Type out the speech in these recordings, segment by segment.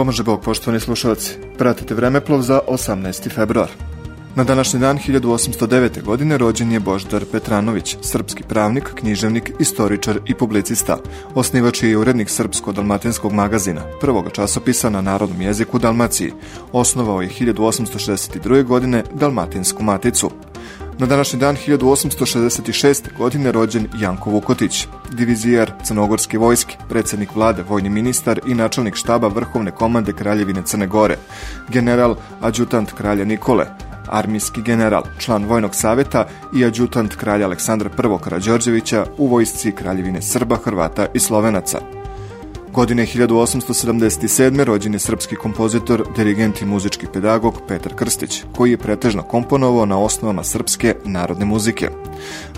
Pomaže Bog, poštovani slušalci. Pratite vremeplov za 18. februar. Na današnji dan 1809. godine rođen je Boždar Petranović, srpski pravnik, književnik, istoričar i publicista. Osnivač je urednik Srpsko-dalmatinskog magazina, prvog časopisa na narodnom jeziku Dalmaciji. Osnovao je 1862. godine Dalmatinsku maticu. Na današnji dan 1866. godine rođen Janko Vukotić, divizijar Crnogorske vojske, predsednik vlade, vojni ministar i načelnik štaba Vrhovne komande Kraljevine Crne Gore, general, adjutant kralja Nikole, armijski general, član Vojnog saveta i adjutant kralja Aleksandra I. Karađorđevića u vojsci Kraljevine Srba, Hrvata i Slovenaca. Godine 1877. rođen je srpski kompozitor, dirigent i muzički pedagog Petar Krstić, koji je pretežno komponovao na osnovama srpske narodne muzike.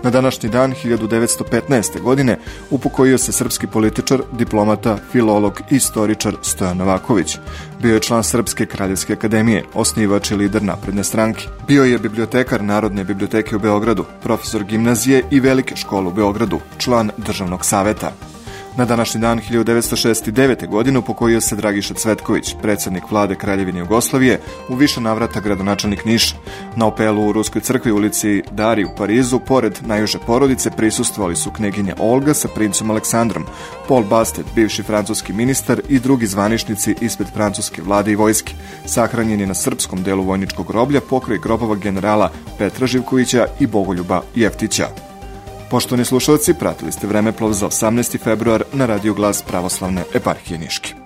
Na današnji dan 1915. godine upokojio se srpski političar, diplomata, filolog i istoričar Stojan Novaković. Bio je član Srpske kraljevske akademije, osnivač i lider napredne stranke. Bio je bibliotekar Narodne biblioteke u Beogradu, profesor gimnazije i velike škole u Beogradu, član državnog saveta. Na današnji dan 1969. godine upokojio se Dragiša Cvetković, predsednik vlade Kraljevine Jugoslavije, u više navrata gradonačelnik Niša. Na opelu u Ruskoj crkvi u ulici Dari u Parizu, pored najuže porodice, prisustvovali su kneginja Olga sa princom Aleksandrom, Paul Bastet, bivši francuski ministar i drugi zvaničnici ispred francuske vlade i vojske. Sahranjen je na srpskom delu vojničkog groblja pokraj grobova generala Petra Živkovića i Bogoljuba Jeftića. Poštovani slušalci, pratili ste vremeplov za 18. februar na Radio Glas Pravoslavne eparhije Niški.